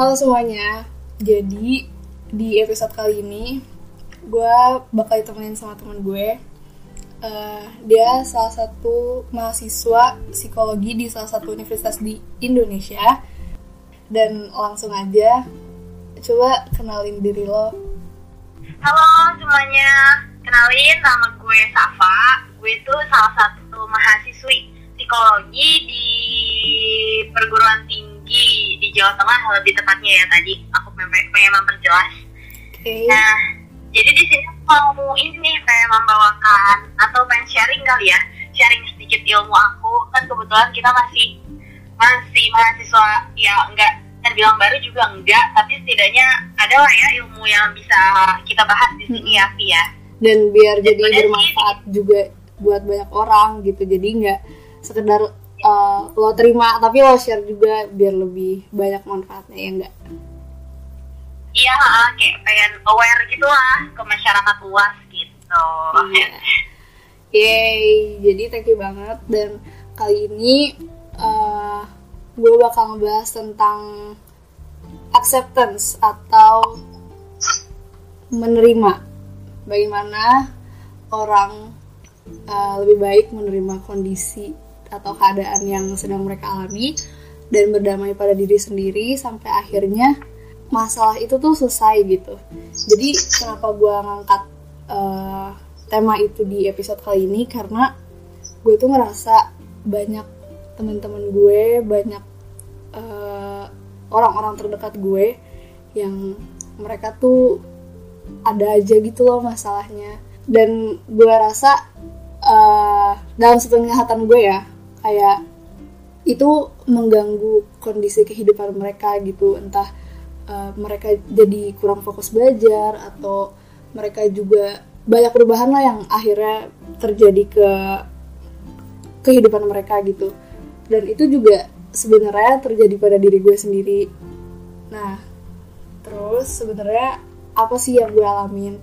Halo semuanya, jadi di episode kali ini gue bakal ditemenin sama temen gue. Uh, Dia salah satu mahasiswa psikologi di salah satu universitas di Indonesia. Dan langsung aja, coba kenalin diri lo. Halo semuanya, kenalin nama gue Safa. Gue itu salah satu mahasiswi psikologi di perguruan tinggi di Jawa Tengah lebih tepatnya ya tadi aku pengen memperjelas. Oke. Nah, jadi di sini mau ini pengen membawakan atau pengen sharing kali ya, sharing sedikit ilmu aku kan kebetulan kita masih masih mahasiswa ya enggak terbilang baru juga enggak, tapi setidaknya ada lah ya ilmu yang bisa kita bahas di sini ya, Via. Dan biar Dan jadi bener sih. bermanfaat juga buat banyak orang gitu Jadi nggak sekedar uh, lo terima tapi lo share juga biar lebih banyak manfaatnya ya enggak Iya, ha, kayak pengen aware gitu lah ke masyarakat luas gitu. Iya. Yeay, jadi thank you banget dan kali ini uh, gue bakal ngebahas tentang acceptance atau menerima bagaimana orang uh, lebih baik menerima kondisi atau keadaan yang sedang mereka alami dan berdamai pada diri sendiri sampai akhirnya masalah itu tuh selesai gitu. Jadi kenapa gue ngangkat uh, tema itu di episode kali ini karena gue tuh ngerasa banyak teman-teman gue, banyak uh, orang-orang terdekat gue yang mereka tuh ada aja gitu loh masalahnya dan gue rasa uh, dalam sepenglihatan gue ya kayak itu mengganggu kondisi kehidupan mereka gitu. Entah uh, mereka jadi kurang fokus belajar atau mereka juga banyak perubahan lah yang akhirnya terjadi ke kehidupan mereka gitu. Dan itu juga sebenarnya terjadi pada diri gue sendiri. Nah terus sebenarnya apa sih yang gue alamin?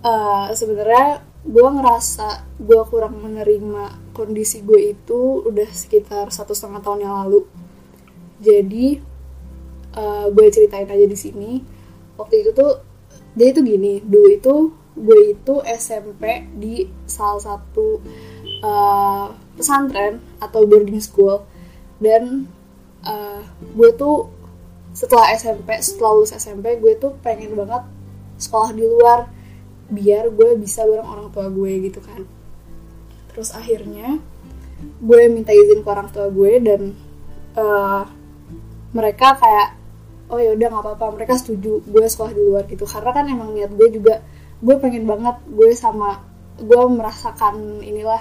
Eh, sebenarnya gue ngerasa gue kurang menerima kondisi gue itu udah sekitar satu setengah tahun yang lalu. Jadi eh, gue ceritain aja di sini. Waktu itu tuh jadi itu gini dulu itu gue itu SMP di salah satu eh, pesantren atau boarding school. Dan eh, gue tuh setelah SMP setelah lulus SMP gue tuh pengen banget sekolah di luar biar gue bisa bareng orang tua gue gitu kan terus akhirnya gue minta izin ke orang tua gue dan eh, mereka kayak oh ya udah nggak apa-apa. Mereka setuju gue sekolah di luar gitu. Karena kan emang niat gue juga gue pengen banget gue sama gue merasakan inilah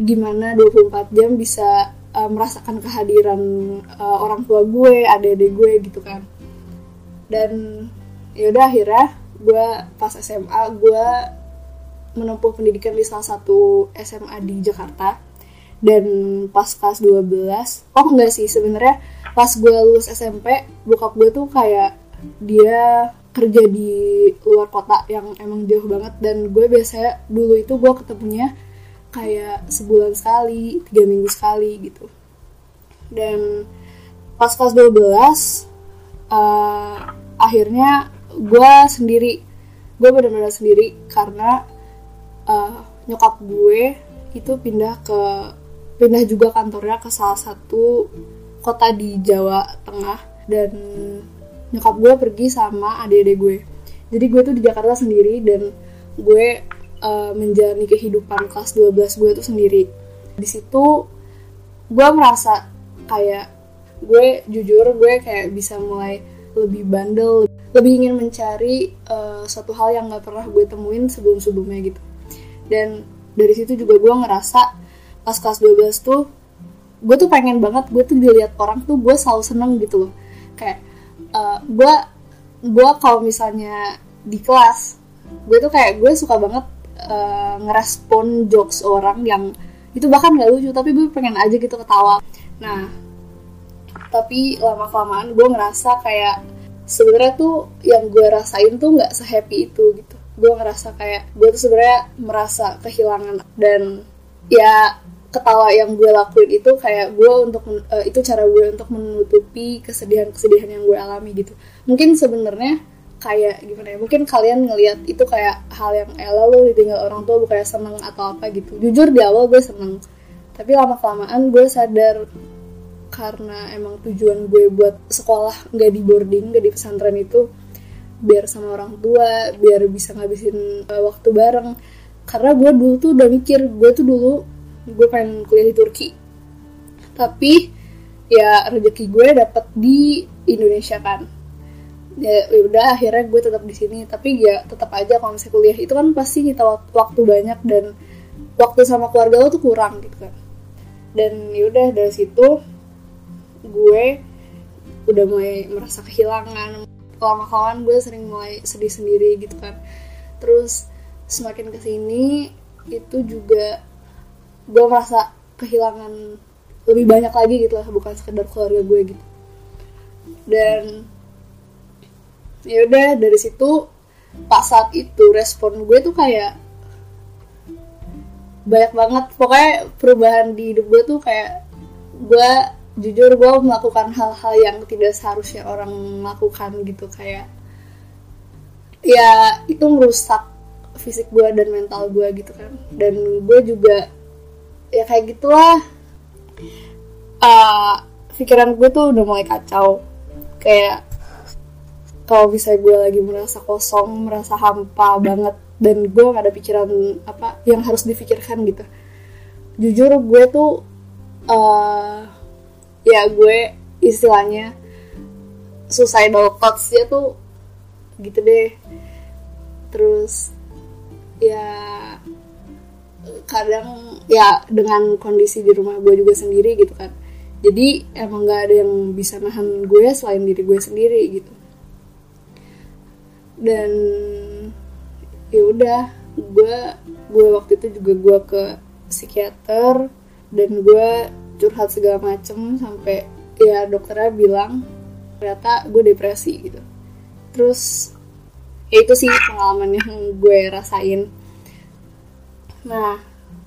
gimana 24 jam bisa eh, merasakan kehadiran eh, orang tua gue adik-adik gue gitu kan. Dan yaudah akhirnya gue pas SMA gue menempuh pendidikan di salah satu SMA di Jakarta. Dan pas kelas 12 oh enggak sih sebenarnya pas gue lulus SMP bokap gue tuh kayak dia kerja di luar kota yang emang jauh banget. Dan gue biasanya dulu itu gue ketemunya kayak sebulan sekali tiga minggu sekali gitu. Dan pas kelas 12 eh, akhirnya gue sendiri gue benar-benar sendiri karena eh, nyokap gue itu pindah ke pindah juga kantornya ke salah satu kota di Jawa Tengah. Dan nyokap gue pergi sama adik-adik gue. Jadi gue tuh di Jakarta sendiri dan gue eh, menjalani kehidupan kelas 12 gue tuh sendiri. Di situ gue merasa kayak gue jujur gue kayak bisa mulai lebih bandel lebih ingin mencari eh, suatu hal yang nggak pernah gue temuin sebelum sebelumnya gitu dan dari situ juga gue ngerasa pas kelas 12 tuh gue tuh pengen banget gue tuh dilihat orang tuh gue selalu seneng gitu loh. Kayak eh, gue gue kalau misalnya di kelas gue tuh kayak gue suka banget eh, ngerespon jokes orang yang itu bahkan gak lucu tapi gue pengen aja gitu ketawa. Nah tapi lama kelamaan gue ngerasa kayak sebenarnya tuh yang gue rasain tuh nggak sehappy itu gitu gue ngerasa kayak gue tuh sebenarnya merasa kehilangan dan ya ketawa yang gue lakuin itu kayak gue untuk uh, itu cara gue untuk menutupi kesedihan-kesedihan yang gue alami gitu. Mungkin sebenarnya kayak gimana ya mungkin kalian ngelihat itu kayak hal yang elah lo ditinggal orang tua bukannya seneng atau apa gitu. Jujur di awal gue seneng tapi lama kelamaan gue sadar karena emang tujuan gue buat sekolah nggak di boarding nggak di pesantren itu biar sama orang tua biar bisa ngabisin uh, waktu bareng. Karena gue dulu tuh udah mikir gue tuh dulu gue pengen kuliah di Turki. Tapi ya rezeki gue dapet di Indonesia kan. Ya, ya udah akhirnya gue tetap di sini. Tapi ya tetap aja kalau misalnya kuliah itu kan pasti kita waktu banyak dan waktu sama keluarga lo tuh kurang gitu kan. Dan yaudah dari situ gue udah mulai merasa kehilangan lama kawan gue sering mulai sedih sendiri gitu kan. Terus semakin ke sini itu juga gue merasa kehilangan lebih banyak lagi gitu lah bukan sekedar keluarga gue gitu. Dan ya udah dari situ pas saat itu respon gue tuh kayak banyak banget. Pokoknya perubahan di hidup gue tuh kayak gue jujur gue melakukan hal-hal yang tidak seharusnya orang lakukan gitu kayak ya itu merusak fisik gue dan mental gue gitu kan. Dan gue juga ya kayak gitulah. Uh, pikiran gue tuh udah mulai kacau. Kayak kalau bisa gue lagi merasa kosong merasa hampa banget dan gue gak ada pikiran apa yang harus difikirkan gitu. Jujur gue tuh uh, ya gue istilahnya suicidal thoughts dia tuh gitu deh. Terus ya kadang ya dengan kondisi di rumah gue juga sendiri gitu kan. Jadi emang gak ada yang bisa nahan gue selain diri gue sendiri gitu. Dan ya udah gue gue waktu itu juga gue ke psikiater dan gue curhat segala macem sampai ya dokternya bilang ternyata gue depresi gitu. Terus ya itu sih pengalaman yang gue rasain. Nah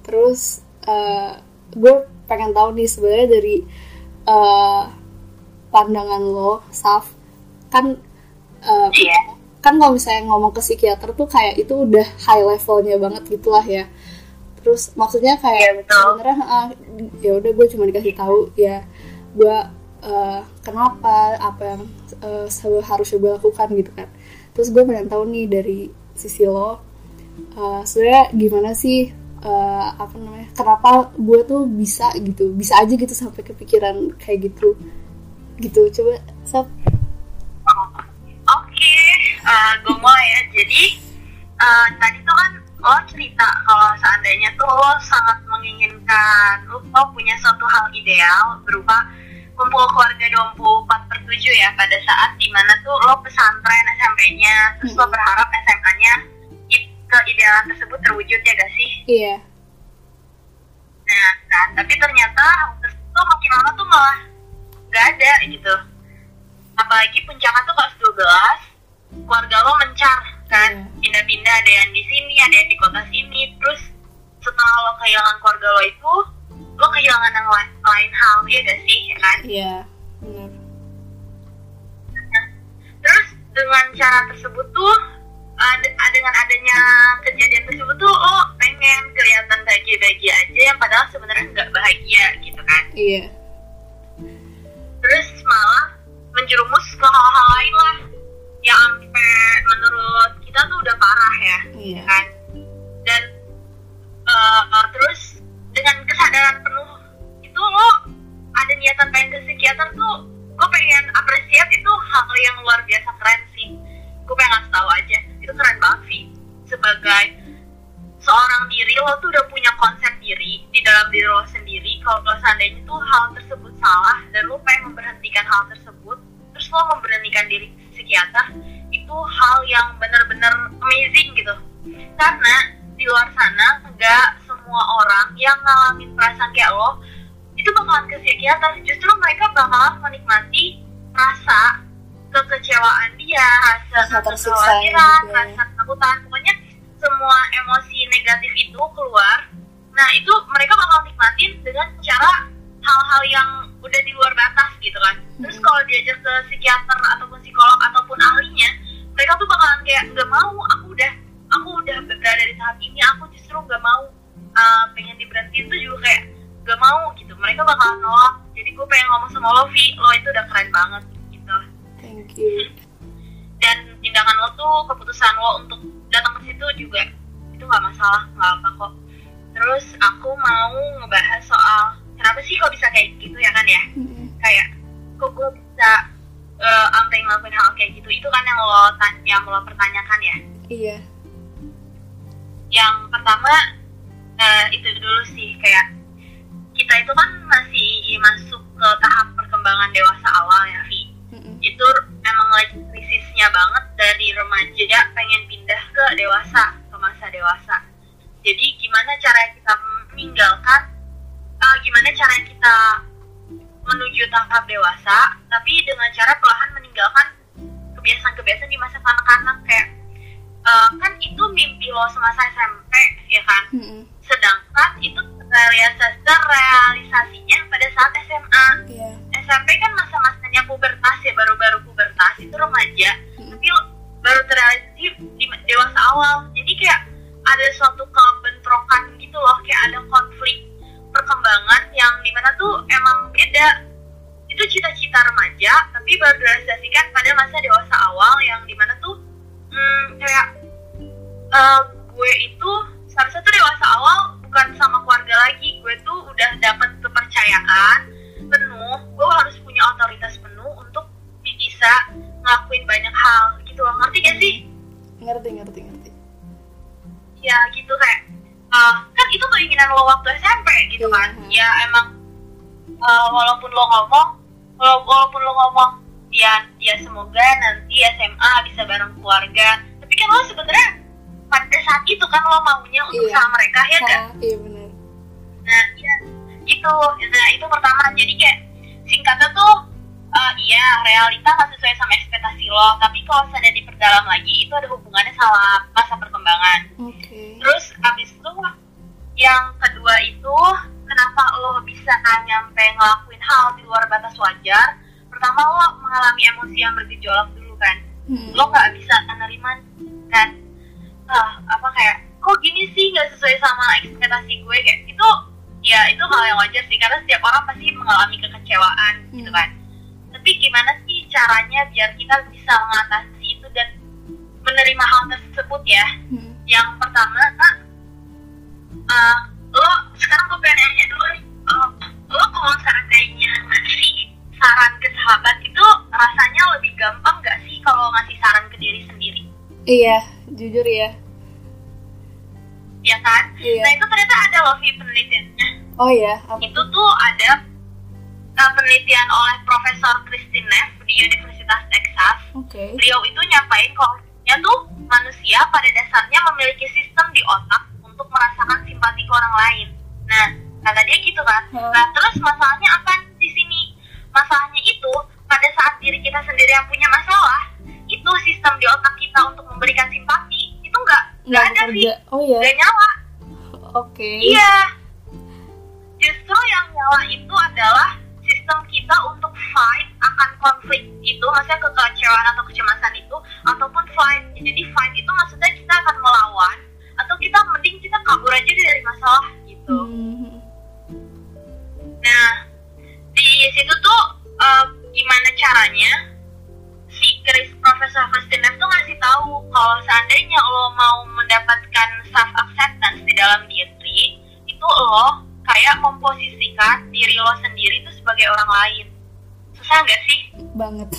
terus uh, gue pengen tahu nih sebenarnya dari uh, pandangan lo Saf kan uh, yeah. kan kalau misalnya ngomong ke psikiater tuh kayak itu udah high levelnya banget gitulah ya terus maksudnya kayak yeah, sebenarnya uh, ya udah gue cuma dikasih tahu ya gue uh, kenapa apa yang uh, seharusnya gue lakukan gitu kan. Terus gue pengen tahu nih dari sisi lo uh, sebenarnya gimana sih uh, apa namanya kenapa gue tuh bisa gitu bisa aja gitu sampai kepikiran kayak gitu. Gitu coba sab oke okay. uh, gue mulai ya. Jadi uh, tadi lo cerita kalau seandainya tuh lo sangat menginginkan lo, lo punya suatu hal ideal berupa kumpul keluarga 24 per 7 ya pada saat di mana tuh lo pesantren SMP-nya terus lo berharap SMA-nya keidealan tersebut terwujud ya gak sih? Iya. Nah, kan, tapi ternyata tuh makin lama tuh malah gak ada gitu. Apalagi puncaknya tuh kelas 12, keluarga lo mencar kan, iya. pindah-pindah ada yang di sini, ada yang di kota sini, terus setelah lo kehilangan keluarga lo itu, lo kehilangan yang lain, lain hal, ya gak sih, ya kan? Iya, benar. Terus dengan cara tersebut tuh uh, dengan adanya kejadian tersebut tuh lo pengen kelihatan bahagia-bahagia aja yang padahal sebenarnya nggak bahagia gitu kan iya terus malah menjerumus ke hal-hal lain lah yang sampai menurut kita tuh udah parah ya iya. kan? Dan uh, terus dengan kesadaran penuh itu lo ada niatan pengen ke psikiater tuh lo pengen apresiat itu hal yang luar biasa keren sih. Gue pengen ngasih tahu aja itu keren banget sih. Sebagai seorang diri lo tuh udah punya konsep diri di dalam diri lo sendiri. Kalau seandainya tuh hal tersebut salah dan lo pengen memberhentikan hal tersebut terus lo memberhentikan diri psikiater itu hal yang benar-benar amazing gitu karena di luar sana nggak semua orang yang ngalamin perasaan kayak lo itu bakalan ke psikiater justru mereka bakalan menikmati rasa kekecewaan dia, rasa kekhawatiran, gitu ya. rasa ketakutan, pokoknya semua emosi negatif itu keluar. nah itu mereka bakal nikmatin dengan cara hal-hal yang udah di luar batas gitu kan. Terus Hmm. kalau diajak ke psikiater ataupun psikolog ataupun ahlinya mereka tuh bakalan kayak nggak mau aku udah aku udah berada di tahap ini aku justru nggak mau uh, pengen diberhentiin. Tuh juga kayak nggak mau gitu. Mereka bakalan nolak. Jadi gue pengen ngomong sama lo Vi. Lo itu udah keren banget gitu. Thank you. Dan tindakan lo tuh keputusan lo untuk datang ke situ juga itu nggak masalah nggak apa kok. Terus aku mau ngebahas soal kenapa sih kok bisa kayak gitu ya kan ya? Mm-mm. kayak kok gue bisa uh, sampai ngelakuin hal kayak gitu? Itu kan yang lo yang lo pertanyakan ya? Iya. Yang pertama eh, itu dulu sih kayak kita itu kan masih masuk ke tahap perkembangan dewasa awal ya Vi Mm-mm. itu emang lagi krisisnya banget dari remaja pengen pindah ke dewasa ke masa dewasa. Jadi gimana cara kita meninggalkan tahap dewasa tapi dengan cara perlahan meninggalkan kebiasaan-kebiasaan di masa kanak-kanak kayak eh, kan itu mimpi lo semasa SMP ya kan? Mm-mm. sedangkan itu realisasi realisasinya pada saat SMA iya. SMP kan masa-masanya pubertas ya baru-baru pubertas itu remaja. Mm. tapi baru terrealisasi di dewasa awal. Jadi kayak ada suatu kebentrokan gitu loh kayak ada konflik perkembangan yang di mana tuh emang beda itu cita-cita remaja tapi baru direalisasikan pada masa dewasa awal yang di mana tuh hmm, kayak eh, gue itu seharusnya tuh dewasa awal bukan sama keluarga lagi. Gue tuh udah dapat kepercayaan penuh. Gue harus punya otoritas penuh untuk bisa ngelakuin banyak hal gitu loh. Ngerti gak sih? Ngerti ngerti ngerti. Ya gitu kayak eh, kan itu keinginan lo waktu SMP gitu Iya. kan. ya emang eh, walaupun lo ngomong walaupun lo ngomong ya ya semoga nanti SMA bisa bareng keluarga tapi kan lo sebenarnya pada saat itu kan lo maunya untuk Iya. sama mereka ya kan iya benar Nah, iya, itu, nah itu pertama. Jadi kayak singkatnya tuh, eh, iya realita nggak sesuai sama ekspektasi lo. Tapi kalau saya diperdalam lagi, itu ada hubungannya sama masa perkembangan. oke Terus abis itu, yang kedua itu, kenapa lo bisa nyampe ngelakuin hal di luar batas wajar? Pertama lo mengalami emosi yang bergejolak dulu kan Mm-mm. lo nggak bisa menerima kan ah apa kayak kok gini sih nggak sesuai sama ekspektasi gue kayak itu ya itu hal yang wajar sih karena setiap orang pasti mengalami kekecewaan gitu Hmm. kan tapi gimana sih caranya biar kita bisa mengatasi itu dan menerima hal tersebut ya Mm-mm. yang pertama ah, lo sekarang gue pengen nanya dulu nih oh, lo kalau seandainya ngasih saran ke sahabat itu rasanya lebih gampang gak sih kalau ngasih saran ke diri sendiri? Iya jujur ya. Ya kan? Iya. nah itu ternyata ada loh penelitiannya. Oh ya apa? Itu tuh ada uh, penelitian oleh Profesor Christine Neff di Universitas Texas. Oke. Beliau itu nyampain kalau ya tuh manusia pada dasarnya memiliki sistem di otak untuk merasakan simpati ke orang lain. Nah, kata dia gitu kan. Hmm. Nah, terus masalahnya apa di sini? Masalahnya itu pada saat diri kita sendiri yang punya masalah, itu sistem di otak kita untuk memberikan simpati itu nggak nggak ada sih, oh ya nggak nyala. oke Iya. Justru yang nyala itu adalah sistem kita untuk fight akan konflik itu, maksudnya kekecewaan atau kecemasan itu, ataupun fight. Jadi fight itu maksudnya kita akan melawan, atau kita mending kita kabur aja dari masalah. Nah, di situ tuh eh, gimana caranya si Chris Profesor Neff tuh ngasih tahu kalau seandainya lo mau mendapatkan self acceptance di dalam diri, itu lo kayak memposisikan diri lo sendiri itu sebagai orang lain. Susah nggak sih? banget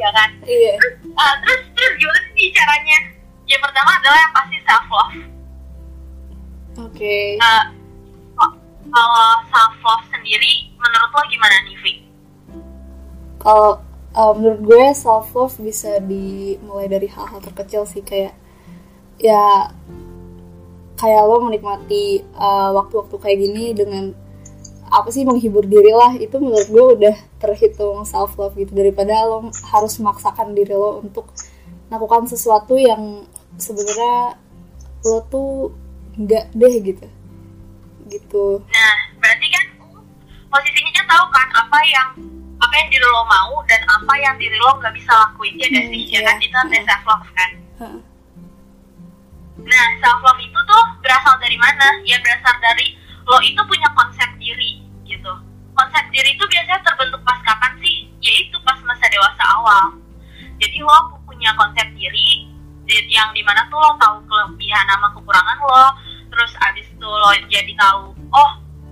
Ya kan? iya Ah, terus terus gimana sih caranya? Yang pertama adalah yang pasti self love. oke Nah, kalau self love sendiri, menurut lo gimana nih, Vi? kalau uh, menurut gue self love bisa dimulai dari hal-hal terkecil sih kayak ya kayak lo menikmati uh, waktu-waktu kayak gini dengan apa sih menghibur diri lah itu menurut gue udah terhitung self love gitu daripada lo harus memaksakan diri lo untuk melakukan sesuatu yang sebenarnya lo tuh enggak deh gitu gitu Nah, berarti kan posisinya tahu kan apa yang apa yang diri lo mau dan apa yang diri lo nggak bisa lakuin ya gak Hmm, sih? Ya kan iya. itu namanya self love kan. Heeh. Nah, self love itu tuh berasal dari mana? Ya berasal dari lo itu punya konsep diri gitu. Konsep diri itu biasanya terbentuk pas kapan sih? Yaitu pas masa dewasa awal. Jadi lo punya konsep diri di- yang di mana tuh lo tahu kelebihan sama kekurangan lo, terus abis itu lo jadi tahu, oh,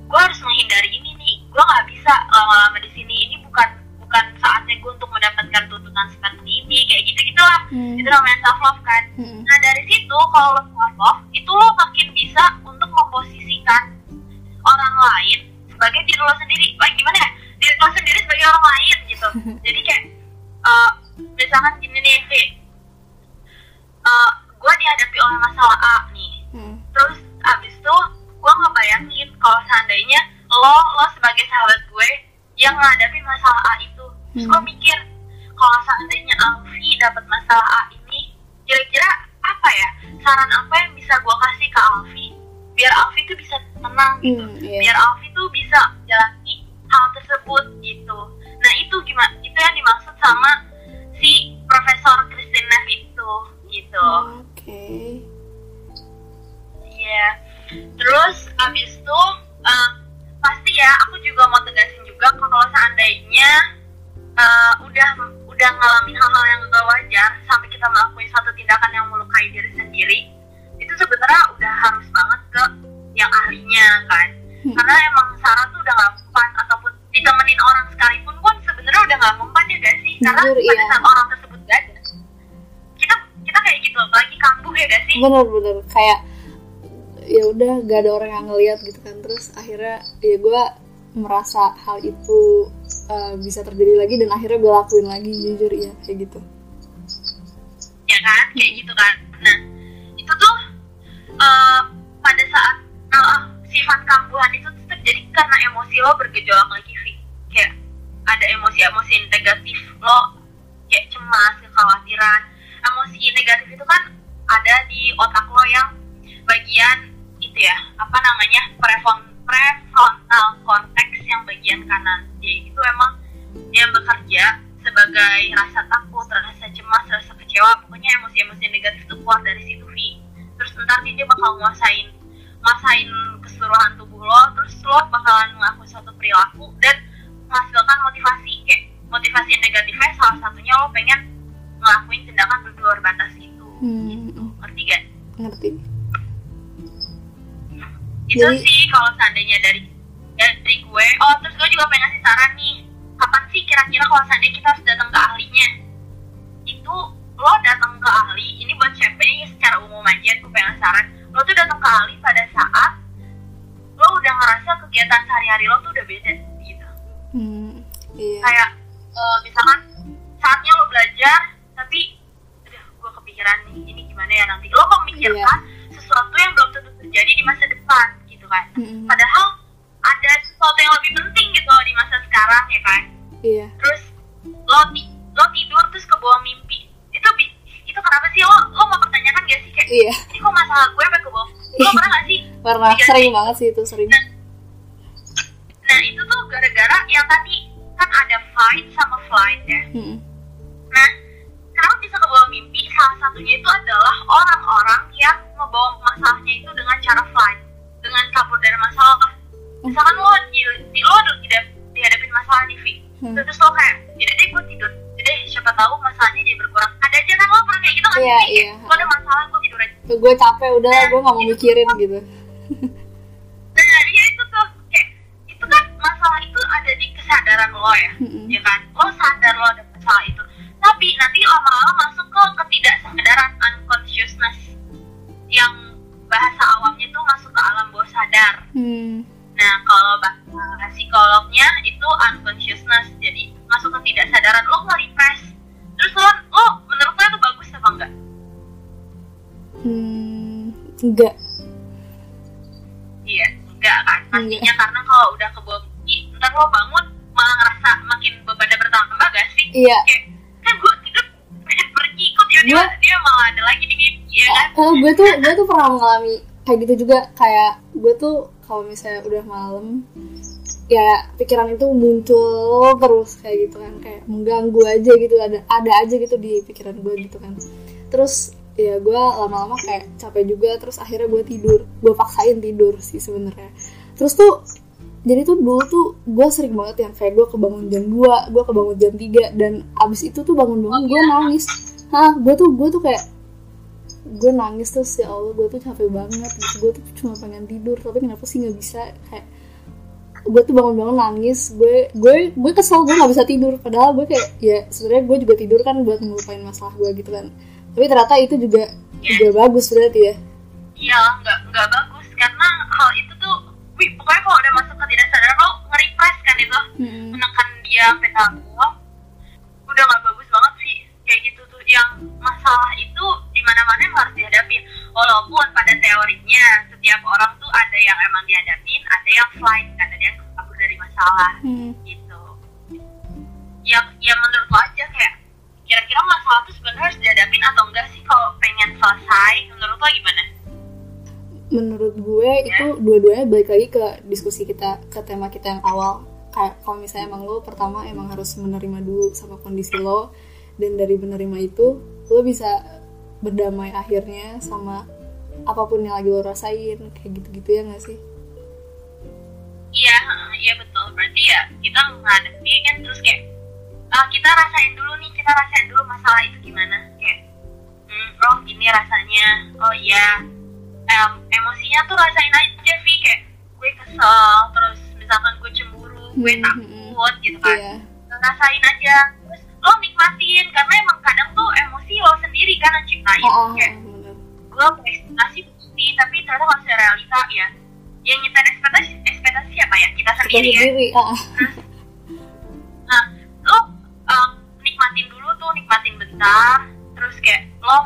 gue harus menghindari ini nih, gue nggak bisa lama-lama di sini. Ini bukan bukan saatnya gue untuk mendapatkan tuntutan seperti ini, kayak gitu gitulah. Hmm. Itu namanya self love kan. Hmm. Nah dari situ kalau lo self love itu lo makin bisa untuk memposisikan orang lain sebagai diri lo sendiri. Wah gimana ya? Diri lo sendiri sebagai orang lain gitu. Jadi kayak eh, misalkan gini nih, Vi. Eh, gue dihadapi oleh masalah A nih. Lo lo sebagai sahabat gue yang menghadapi masalah A itu. Terus gue Hmm. mikir kalau seandainya Alfi dapat masalah A ini, kira-kira apa ya saran apa yang bisa gue kasih ke Alfi biar Alfi tuh bisa tenang gitu, Hmm, iya. biar Alfi tuh bisa jalani hal tersebut gitu. Nah itu gimana? Itu yang dimaksud sama si Profesor Christine Neff itu gitu. oke Iya. Terus abis itu eh, ya aku juga mau tegasin juga kalau seandainya eh, udah udah ngalamin hal-hal yang gak wajar sampai kita melakukan satu tindakan yang melukai diri sendiri itu sebenarnya udah harus banget ke yang ahlinya kan Hmm. karena emang saran tuh udah gak mempan ataupun ditemenin orang sekalipun pun sebenarnya udah gak mempan ya gak sih karena Jujur, pada iya. saat orang tersebut gak ada kita kita kayak gitu lagi kambuh ya gak sih bener-bener kayak ya udah gak ada orang yang ngeliat gitu kan. Terus akhirnya ya gue merasa hal itu uh, bisa terjadi lagi dan akhirnya gue lakuin lagi jujur ya kayak gitu. Ya kan kayak gitu kan. Nah itu tuh eh, pada saat eh, sifat kambuhan itu terjadi karena emosi lo bergejolak prefrontal cortex yang bagian kanan jadi itu emang yang bekerja sebagai rasa takut, rasa cemas, rasa kecewa, pokoknya emosi-emosi negatif itu keluar dari situ Vi. Terus ntar dia bakal nguasain nguasain keseluruhan tubuh lo, terus lo bakalan ngelakuin suatu perilaku dan menghasilkan motivasi kayak motivasi negatifnya salah satunya lo pengen ngelakuin tindakan di luar batas itu. hmm, Ngerti gak? ngerti itu Jadi- sih kalau seandainya dari dari gue. Oh terus gue juga pengen ngasih saran nih. Kapan sih kira-kira kalau seandainya kita harus datang ke ahlinya? Itu lo datang ke ahli ini buat siapa? Ini secara umum aja gue pengen saran. Lo tuh datang ke ahli pada saat lo udah ngerasa kegiatan sehari-hari lo tuh udah beda gitu. Hmm, iya. Kayak eh, misalkan saatnya lo belajar tapi aduh gue kepikiran nih ini gimana ya nanti. Lo memikirkan sesuatu yang belum tentu terjadi di masa depan gitu kan. Hmm, padahal ada sesuatu yang lebih penting gitu loh di masa sekarang ya kan. Iya. Terus lo lo tidur terus ke bawah mimpi. Itu itu kenapa sih? Lo lo mau pertanyakan gak sih kayak iya. Ini kok masalah gue sampai ke bawah? Lo pernah gak sih? Pernah. Iya sering sih. banget sih itu sering. Nah itu tuh gara-gara yang tadi kan ada fight sama flight ya. Hmm, Nah, Salah satunya itu adalah orang-orang yang membawa masalahnya itu dengan cara flight, dengan kabur dari masalah. Misalkan lo di, di lo di- dihadapin masalah nih, Vi. Hmm. Terus lo kayak, jadi deh gue tidur. Jadi siapa tahu masalahnya jadi berkurang. Ada aja kan lo pernah kayak gitu nggak Iya, sih? Kayak, iya. Lo ada masalah, gue tidur aja. gue capek udah gue nggak mau mikirin gitu Nah, iya itu tuh. Kayak, itu kan masalah itu ada di kesadaran lo ya. Hmm, ya kan lo sadar lo ada masalah itu tapi nanti lama-lama masuk ke unconsciousness yang bahasa awamnya tuh masuk ke alam bawah sadar. Hmm, nah kalau bahasa psikolognya itu unconsciousness jadi masuk ke ketidaksadaran lo nge-repress. Terus lo, lo menurut lo itu bagus apa enggak? hmm, enggak. Iya enggak kan? Pastinya karena kalau udah ke bawah mimpi ntar lo bangun malah ngerasa makin bebannya bertambah gak sih? iya. Kayak kan gue tidur pergi kok tiba-tiba Gua- dia malah ada lagi di mimpi ya kan? Eh, gue tuh gue tuh pernah mengalami kayak gitu juga. Kayak gue tuh kalau misalnya udah malam ya pikiran itu muncul terus kayak gitu kan. Kayak mengganggu aja gitu. Ada ada aja gitu di pikiran gue gitu kan. Terus ya gue lama-lama kayak capek juga. Terus akhirnya gue tidur. Gue paksain tidur sih sebenarnya. Terus tuh jadi tuh dulu tuh gue sering banget yang kayak gue kebangun jam 2 gue kebangun jam 3 dan abis itu tuh bangun-bangun gue nangis. Hah gue tuh gue tuh kayak gue nangis terus ya Allah gue tuh capek banget. Gitu gue tuh cuma pengen tidur tapi kenapa sih nggak bisa? Kayak gue tuh bangun-bangun nangis. Gue gue gue kesel gue nggak bisa tidur. Padahal gue kayak ya sebenarnya gue juga tidur kan buat ngelupain masalah gue gitu kan. Tapi ternyata itu juga juga bagus berarti ya. Iya nggak nggak bagus. Karena hal itu tuh wih pokoknya kalau udah masuk ke tidak sadar lo nge-repress kan itu. Mm-mm. menekan dia sampai masalah Hmm. gitu. Ya ya menurut lo aja kayak kira-kira masalah tuh sebenarnya harus dihadapin atau enggak sih kalau pengen selesai? Menurut lo gimana? Menurut gue itu dua-duanya balik lagi ke diskusi kita ke tema kita yang awal. Kayak kalau misalnya emang lo pertama emang harus menerima dulu sama kondisi lo dan dari menerima itu lo bisa berdamai akhirnya sama apa pun yang lagi lo rasain kayak gitu-gitu ya nggak sih berarti ya kita menghadapi kan terus kayak ah, kita rasain dulu nih kita rasain dulu masalah itu gimana. Kayak hmm, oh gini rasanya oh iya em, emosinya tuh rasain aja Vi. Kayak gue kesel terus misalkan gue cemburu gue Hmm, takut gitu kan. Iya. Rasain aja. Terus lo nikmatin karena emang kadang tuh emosi lo sendiri kan yang ciptain. Ah, ah, kayak bener. gue berekspektasi begini tapi ternyata secara realita ya. Yang nyiptain ekspektasi ekspektasi siapa ya? Kita kita sendiri ya? sendiri. Ah. nah lo um, nikmatin dulu tuh nikmatin bentar. Terus kayak lo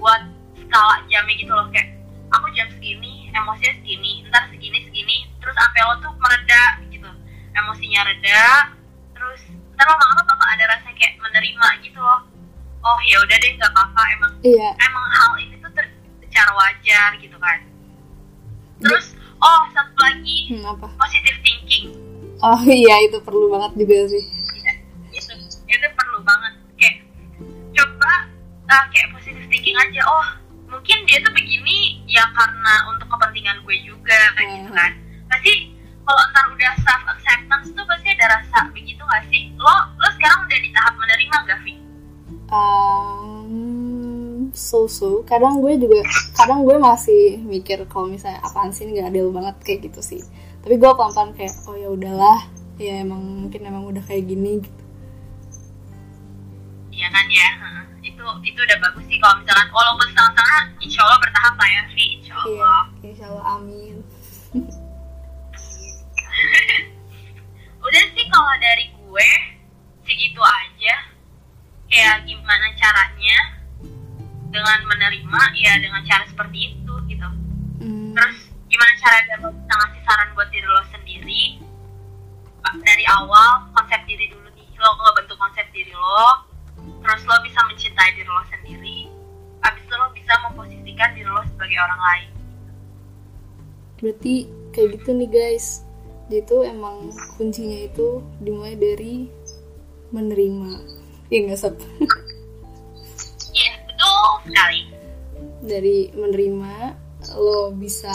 buat skala jamnya gitu loh. Kayak aku jam segini emosinya segini ntar segini segini. Terus sampai lo tuh mereda gitu. Emosinya reda. Terus ntar lama-lama bakal ada rasa kayak menerima gitu loh. Oh ya udah deh nggak apa-apa. Emang iya. emang hal ini tuh ter- secara wajar gitu kan. Terus oh satu lagi. Hmm, apa? Positive thinking. Oh iya itu perlu banget juga sih. Itu itu perlu banget. Kayak coba uh, kayak positive thinking aja. Oh mungkin dia tuh begini ya karena untuk kepentingan gue juga kayak gitu kan. Pasti kalau ntar udah self acceptance tuh pasti ada rasa begitu gak sih? Lo lo sekarang udah di tahap menerima gak Vi? um, so so. Kadang gue juga kadang gue masih mikir kalau misalnya apaan sih nggak adil banget kayak gitu sih. Tapi gue pelan pelan kayak oh ya udahlah. Ya emang mungkin emang udah kayak gini. Gitu Iya kan ya? Itu itu udah bagus sih kalau misalkan walaupun setengah-setengah insya Allah bertahap lah ya Vi insya iya Allah. insya Allah amin. Udah sih kalau dari gue segitu aja. Kayak gimana caranya dengan menerima ya dengan cara seperti itu gitu. Hmm, terus gimana caranya lo bisa ngasih saran buat diri lo sendiri? Dari awal konsep diri dulu nih. Lo ngebentuk konsep diri lo terus lo bisa mencintai diri lo sendiri. Abis itu lo bisa memposisikan diri lo sebagai orang lain. Berarti kayak gitu nih guys. Dia tuh emang kuncinya itu dimulai dari menerima. Ya nggak betul sekali. Dari menerima lo bisa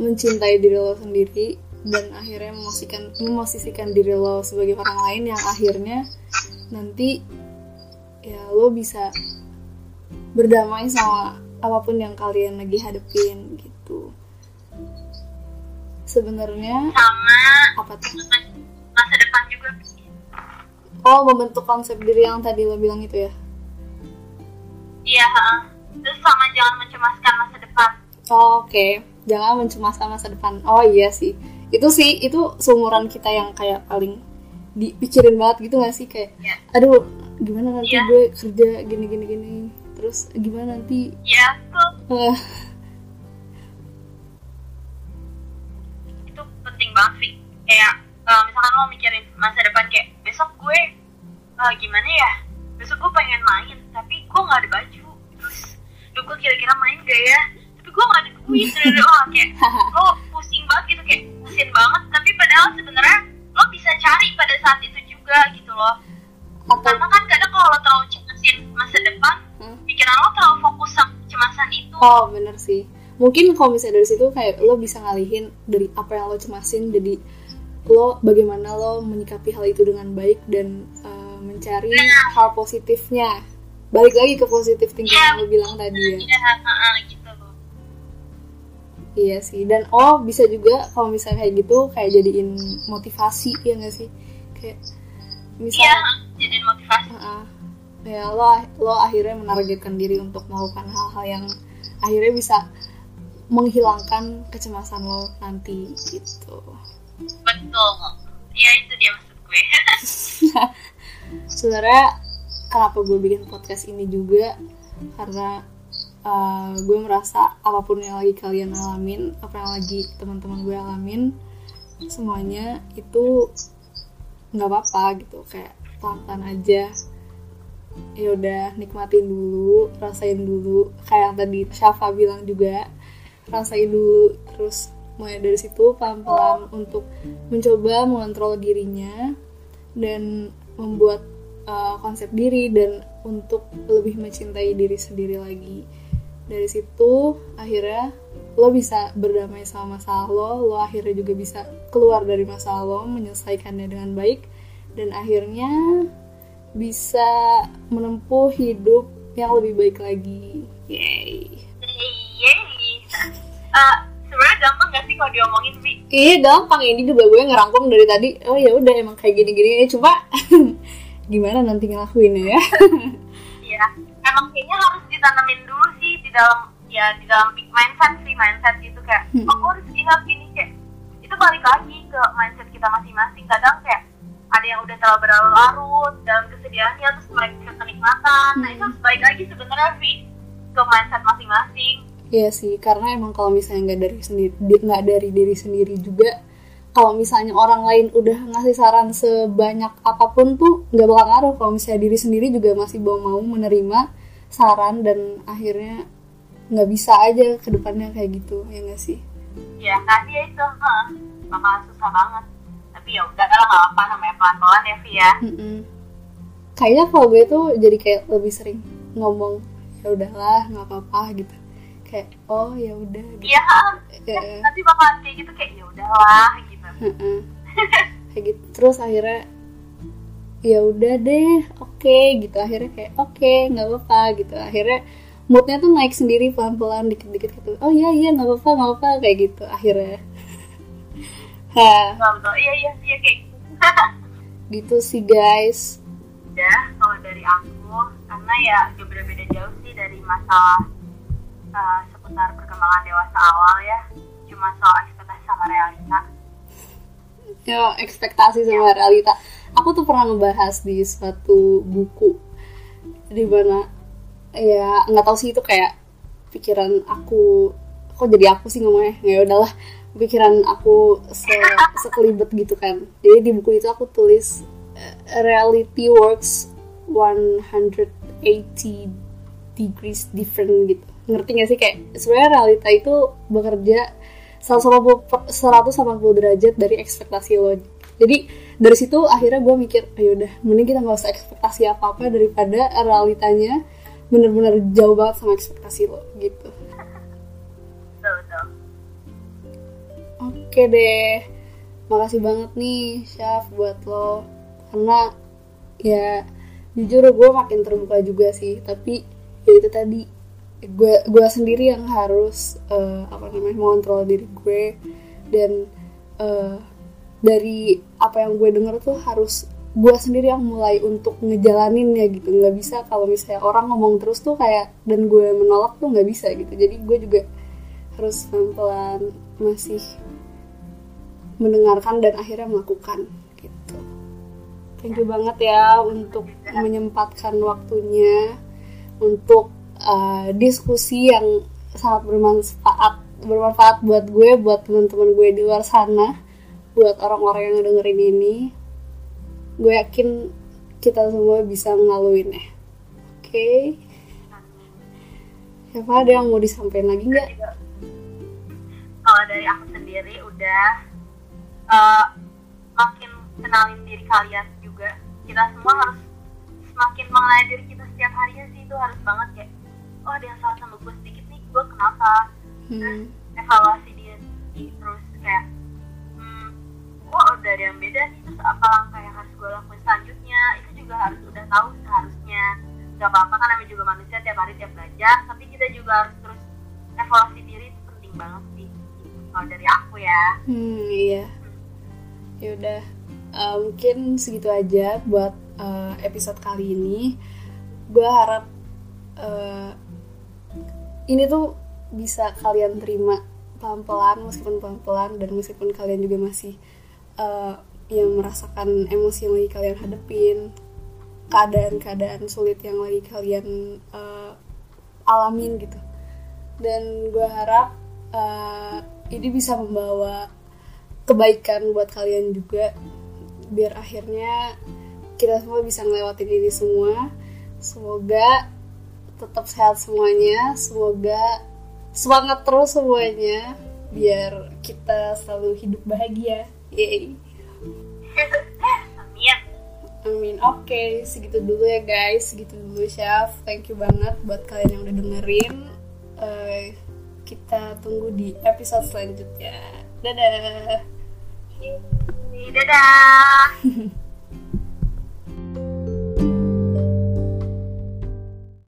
mencintai diri lo sendiri dan akhirnya memosisikan memosisikan diri lo sebagai orang lain yang akhirnya nanti ya lo bisa berdamai sama apa pun yang kalian lagi hadepin gitu. Sebenarnya sama apa tuh? masa depan juga. Oh membentuk konsep diri yang tadi lo bilang itu ya iya heeh. terus sama jangan mencemaskan masa depan Oh, Oke, jangan mencemaskan masa depan. Oh iya sih, itu sih itu seumuran kita yang kayak paling dipikirin banget gitu gak sih kayak, Iya. aduh gimana nanti Iya. gue kerja gini gini gini, terus gimana nanti? ya tuh eh, itu penting banget sih kayak eh, misalkan lo mikirin masa depan kayak besok gue eh, gimana ya besok gue pengen main tapi gue nggak ada baju. Terus duh gue kira-kira main gak ya? Tapi gue gak ada duit dari oh kayak lo pusing banget gitu kayak pusing banget. Tapi padahal sebenarnya lo bisa cari pada saat itu juga gitu loh. Atau karena kan kadang kalau lo terlalu cemasin masa depan Hmm. pikiran lo terlalu fokus sama kecemasan itu. Oh bener sih. Mungkin kalau misalnya dari situ kayak lo bisa ngalihin dari apa yang lo cemasin. Jadi lo bagaimana lo menyikapi hal itu dengan baik dan uh, mencari hal positifnya balik lagi ke positif thinking yang lo bilang tadi ya Iya, gitu Iya sih, dan oh bisa juga kalau misalnya kayak gitu kayak jadiin motivasi ya nggak sih? Kayak iya misalnya, jadi motivasi Heeh. ya lo lo akhirnya menargetkan diri untuk melakukan hal-hal yang akhirnya bisa menghilangkan kecemasan lo nanti gitu. betul ya itu dia maksud gue Sebenarnya kenapa gue bikin podcast ini juga karena uh, gue merasa apa pun yang lagi kalian alamin, apa yang lagi teman-teman gue alamin, semuanya itu nggak apa-apa gitu. Kayak pelan aja. Ya udah nikmatin dulu rasain dulu. Kayak yang tadi Syafa bilang juga rasain dulu terus mulai dari situ pelan-pelan untuk mencoba mengontrol dirinya dan membuat uh, konsep diri dan untuk lebih mencintai diri sendiri lagi. Dari situ akhirnya lo bisa berdamai sama masalah lo lo akhirnya juga bisa keluar dari masalah lo menyelesaikannya dengan baik dan akhirnya bisa menempuh hidup yang lebih baik lagi. Yay. Yeay. Eh, sebenarnya gampang gak sih kalau diomongin bi? Iya gampang. Ini juga gue ngerangkum dari tadi. Oh ya udah emang kayak gini-gini. Cuma gimana nanti ngelakuinnya ya Iya, emang kayaknya harus ditanamin dulu sih di dalam ya di dalam big mindset sih mindset gitu kayak Hmm. oh gue harus ingat gini kayak itu balik lagi ke mindset kita masing-masing kadang kayak ada yang udah terlalu berlarut dalam kesedihannya terus mereka kenikmatan nah itu Hmm. harus balik lagi sebenarnya sih ke mindset masing-masing Iya sih karena emang kalau misalnya nggak dari sendiri di- nggak dari diri sendiri juga kalau misalnya orang lain udah ngasih saran sebanyak apa pun tuh nggak bakal ngaruh. Kalau misalnya diri sendiri juga masih belum mau menerima saran dan akhirnya nggak bisa aja ke depannya kayak gitu ya nggak sih? Ya kan dia itu huh, bakal susah banget. Tapi ya udah lah nggak apa namanya pelan-pelan ya Vi ya. Mm-mm. kayaknya kalau gue tuh jadi kayak lebih sering ngomong ya udahlah nggak apa-apa gitu. Kayak oh ya udah gitu. iya Ya, nanti bakal kayak gitu kayak ya udahlah gitu. Kayak gitu. Terus akhirnya ya udah deh oke gitu. Akhirnya kayak oke nggak apa-apa gitu. Akhirnya moodnya tuh naik sendiri pelan-pelan dikit-dikit gitu. Oh iya iya nggak apa-apa nggak apa-apa kayak gitu akhirnya. Ha. Iya iya iya kayak gitu. Gitu sih guys. Udah kalau dari aku karena ya gak beda-beda jauh sih dari masalah uh, seputar perkembangan dewasa awal ya. Cuma soal ekspektasi sama realita ya ekspektasi sama realita. Aku tuh pernah ngebahas di suatu buku di mana ya nggak tahu sih itu kayak pikiran aku kok jadi aku sih ngomongnya? Ya udahlah pikiran aku se sekelibet gitu kan. Jadi di buku itu aku tulis eh, reality works 180 degrees different gitu. Ngerti gak sih? Kayak sebenarnya realita itu bekerja 180 per- 180 derajat dari ekspektasi lo. Jadi dari situ akhirnya gue mikir ayo udah mending kita nggak usah ekspektasi apa apa daripada realitanya bener-bener jauh banget sama ekspektasi lo gitu. Betul betul. Oke deh, makasih banget nih Syaf buat lo. Karena ya jujur gue makin terbuka juga sih tapi ya itu tadi gue gue sendiri yang harus eh, apa namanya mengontrol diri gue dan eh, dari apa yang gue denger tuh harus gue sendiri yang mulai untuk ngejalanin ya gitu nggak bisa kalau misalnya orang ngomong terus tuh kayak dan gue menolak tuh nggak bisa gitu jadi gue juga harus pelan-pelan masih mendengarkan dan akhirnya melakukan gitu. Thank you banget ya untuk menyempatkan waktunya untuk uh, diskusi yang sangat bermanfaat bermanfaat buat gue, buat teman-teman gue di luar sana, buat orang-orang yang dengerin ini. Gue yakin kita semua bisa ngaluin ya. Oke. Eva ada yang mau disampaikan lagi nggak? Kalau dari aku sendiri udah uh, makin kenalin diri kalian juga. Kita semua harus semakin mengenal diri kita setiap harinya sih itu harus banget kayak oh ada yang salah sama gue sedikit nih gue kenapa terus Hmm. evaluasi diri terus kayak hmm, kok udah ada yang beda nih terus apa langkah yang harus gue lakuin selanjutnya itu juga harus udah tahu seharusnya gak apa-apa kan namanya juga manusia tiap hari tiap belajar tapi kita juga harus terus evaluasi diri itu penting banget sih kalau dari aku ya Hmm, iya. Ya udah, eh, mungkin segitu aja buat eh, episode kali ini. Gue harap eh, ini tuh bisa kalian terima pelan-pelan, meskipun pelan-pelan dan meskipun kalian juga masih eh, yang merasakan emosi yang lagi kalian hadepin, keadaan-keadaan sulit yang lagi kalian eh, alamin gitu. Dan gue harap eh, ini bisa membawa kebaikan buat kalian juga biar akhirnya kita semua bisa ngelewatin ini semua semoga tetap sehat semuanya. Semoga semangat terus semuanya biar kita selalu hidup bahagia. Yay. Amin. Amin. Oke segitu dulu ya guys. Segitu dulu chef thank you banget buat kalian yang udah dengerin. Eh, kita tunggu di episode selanjutnya. Dadah. Dadah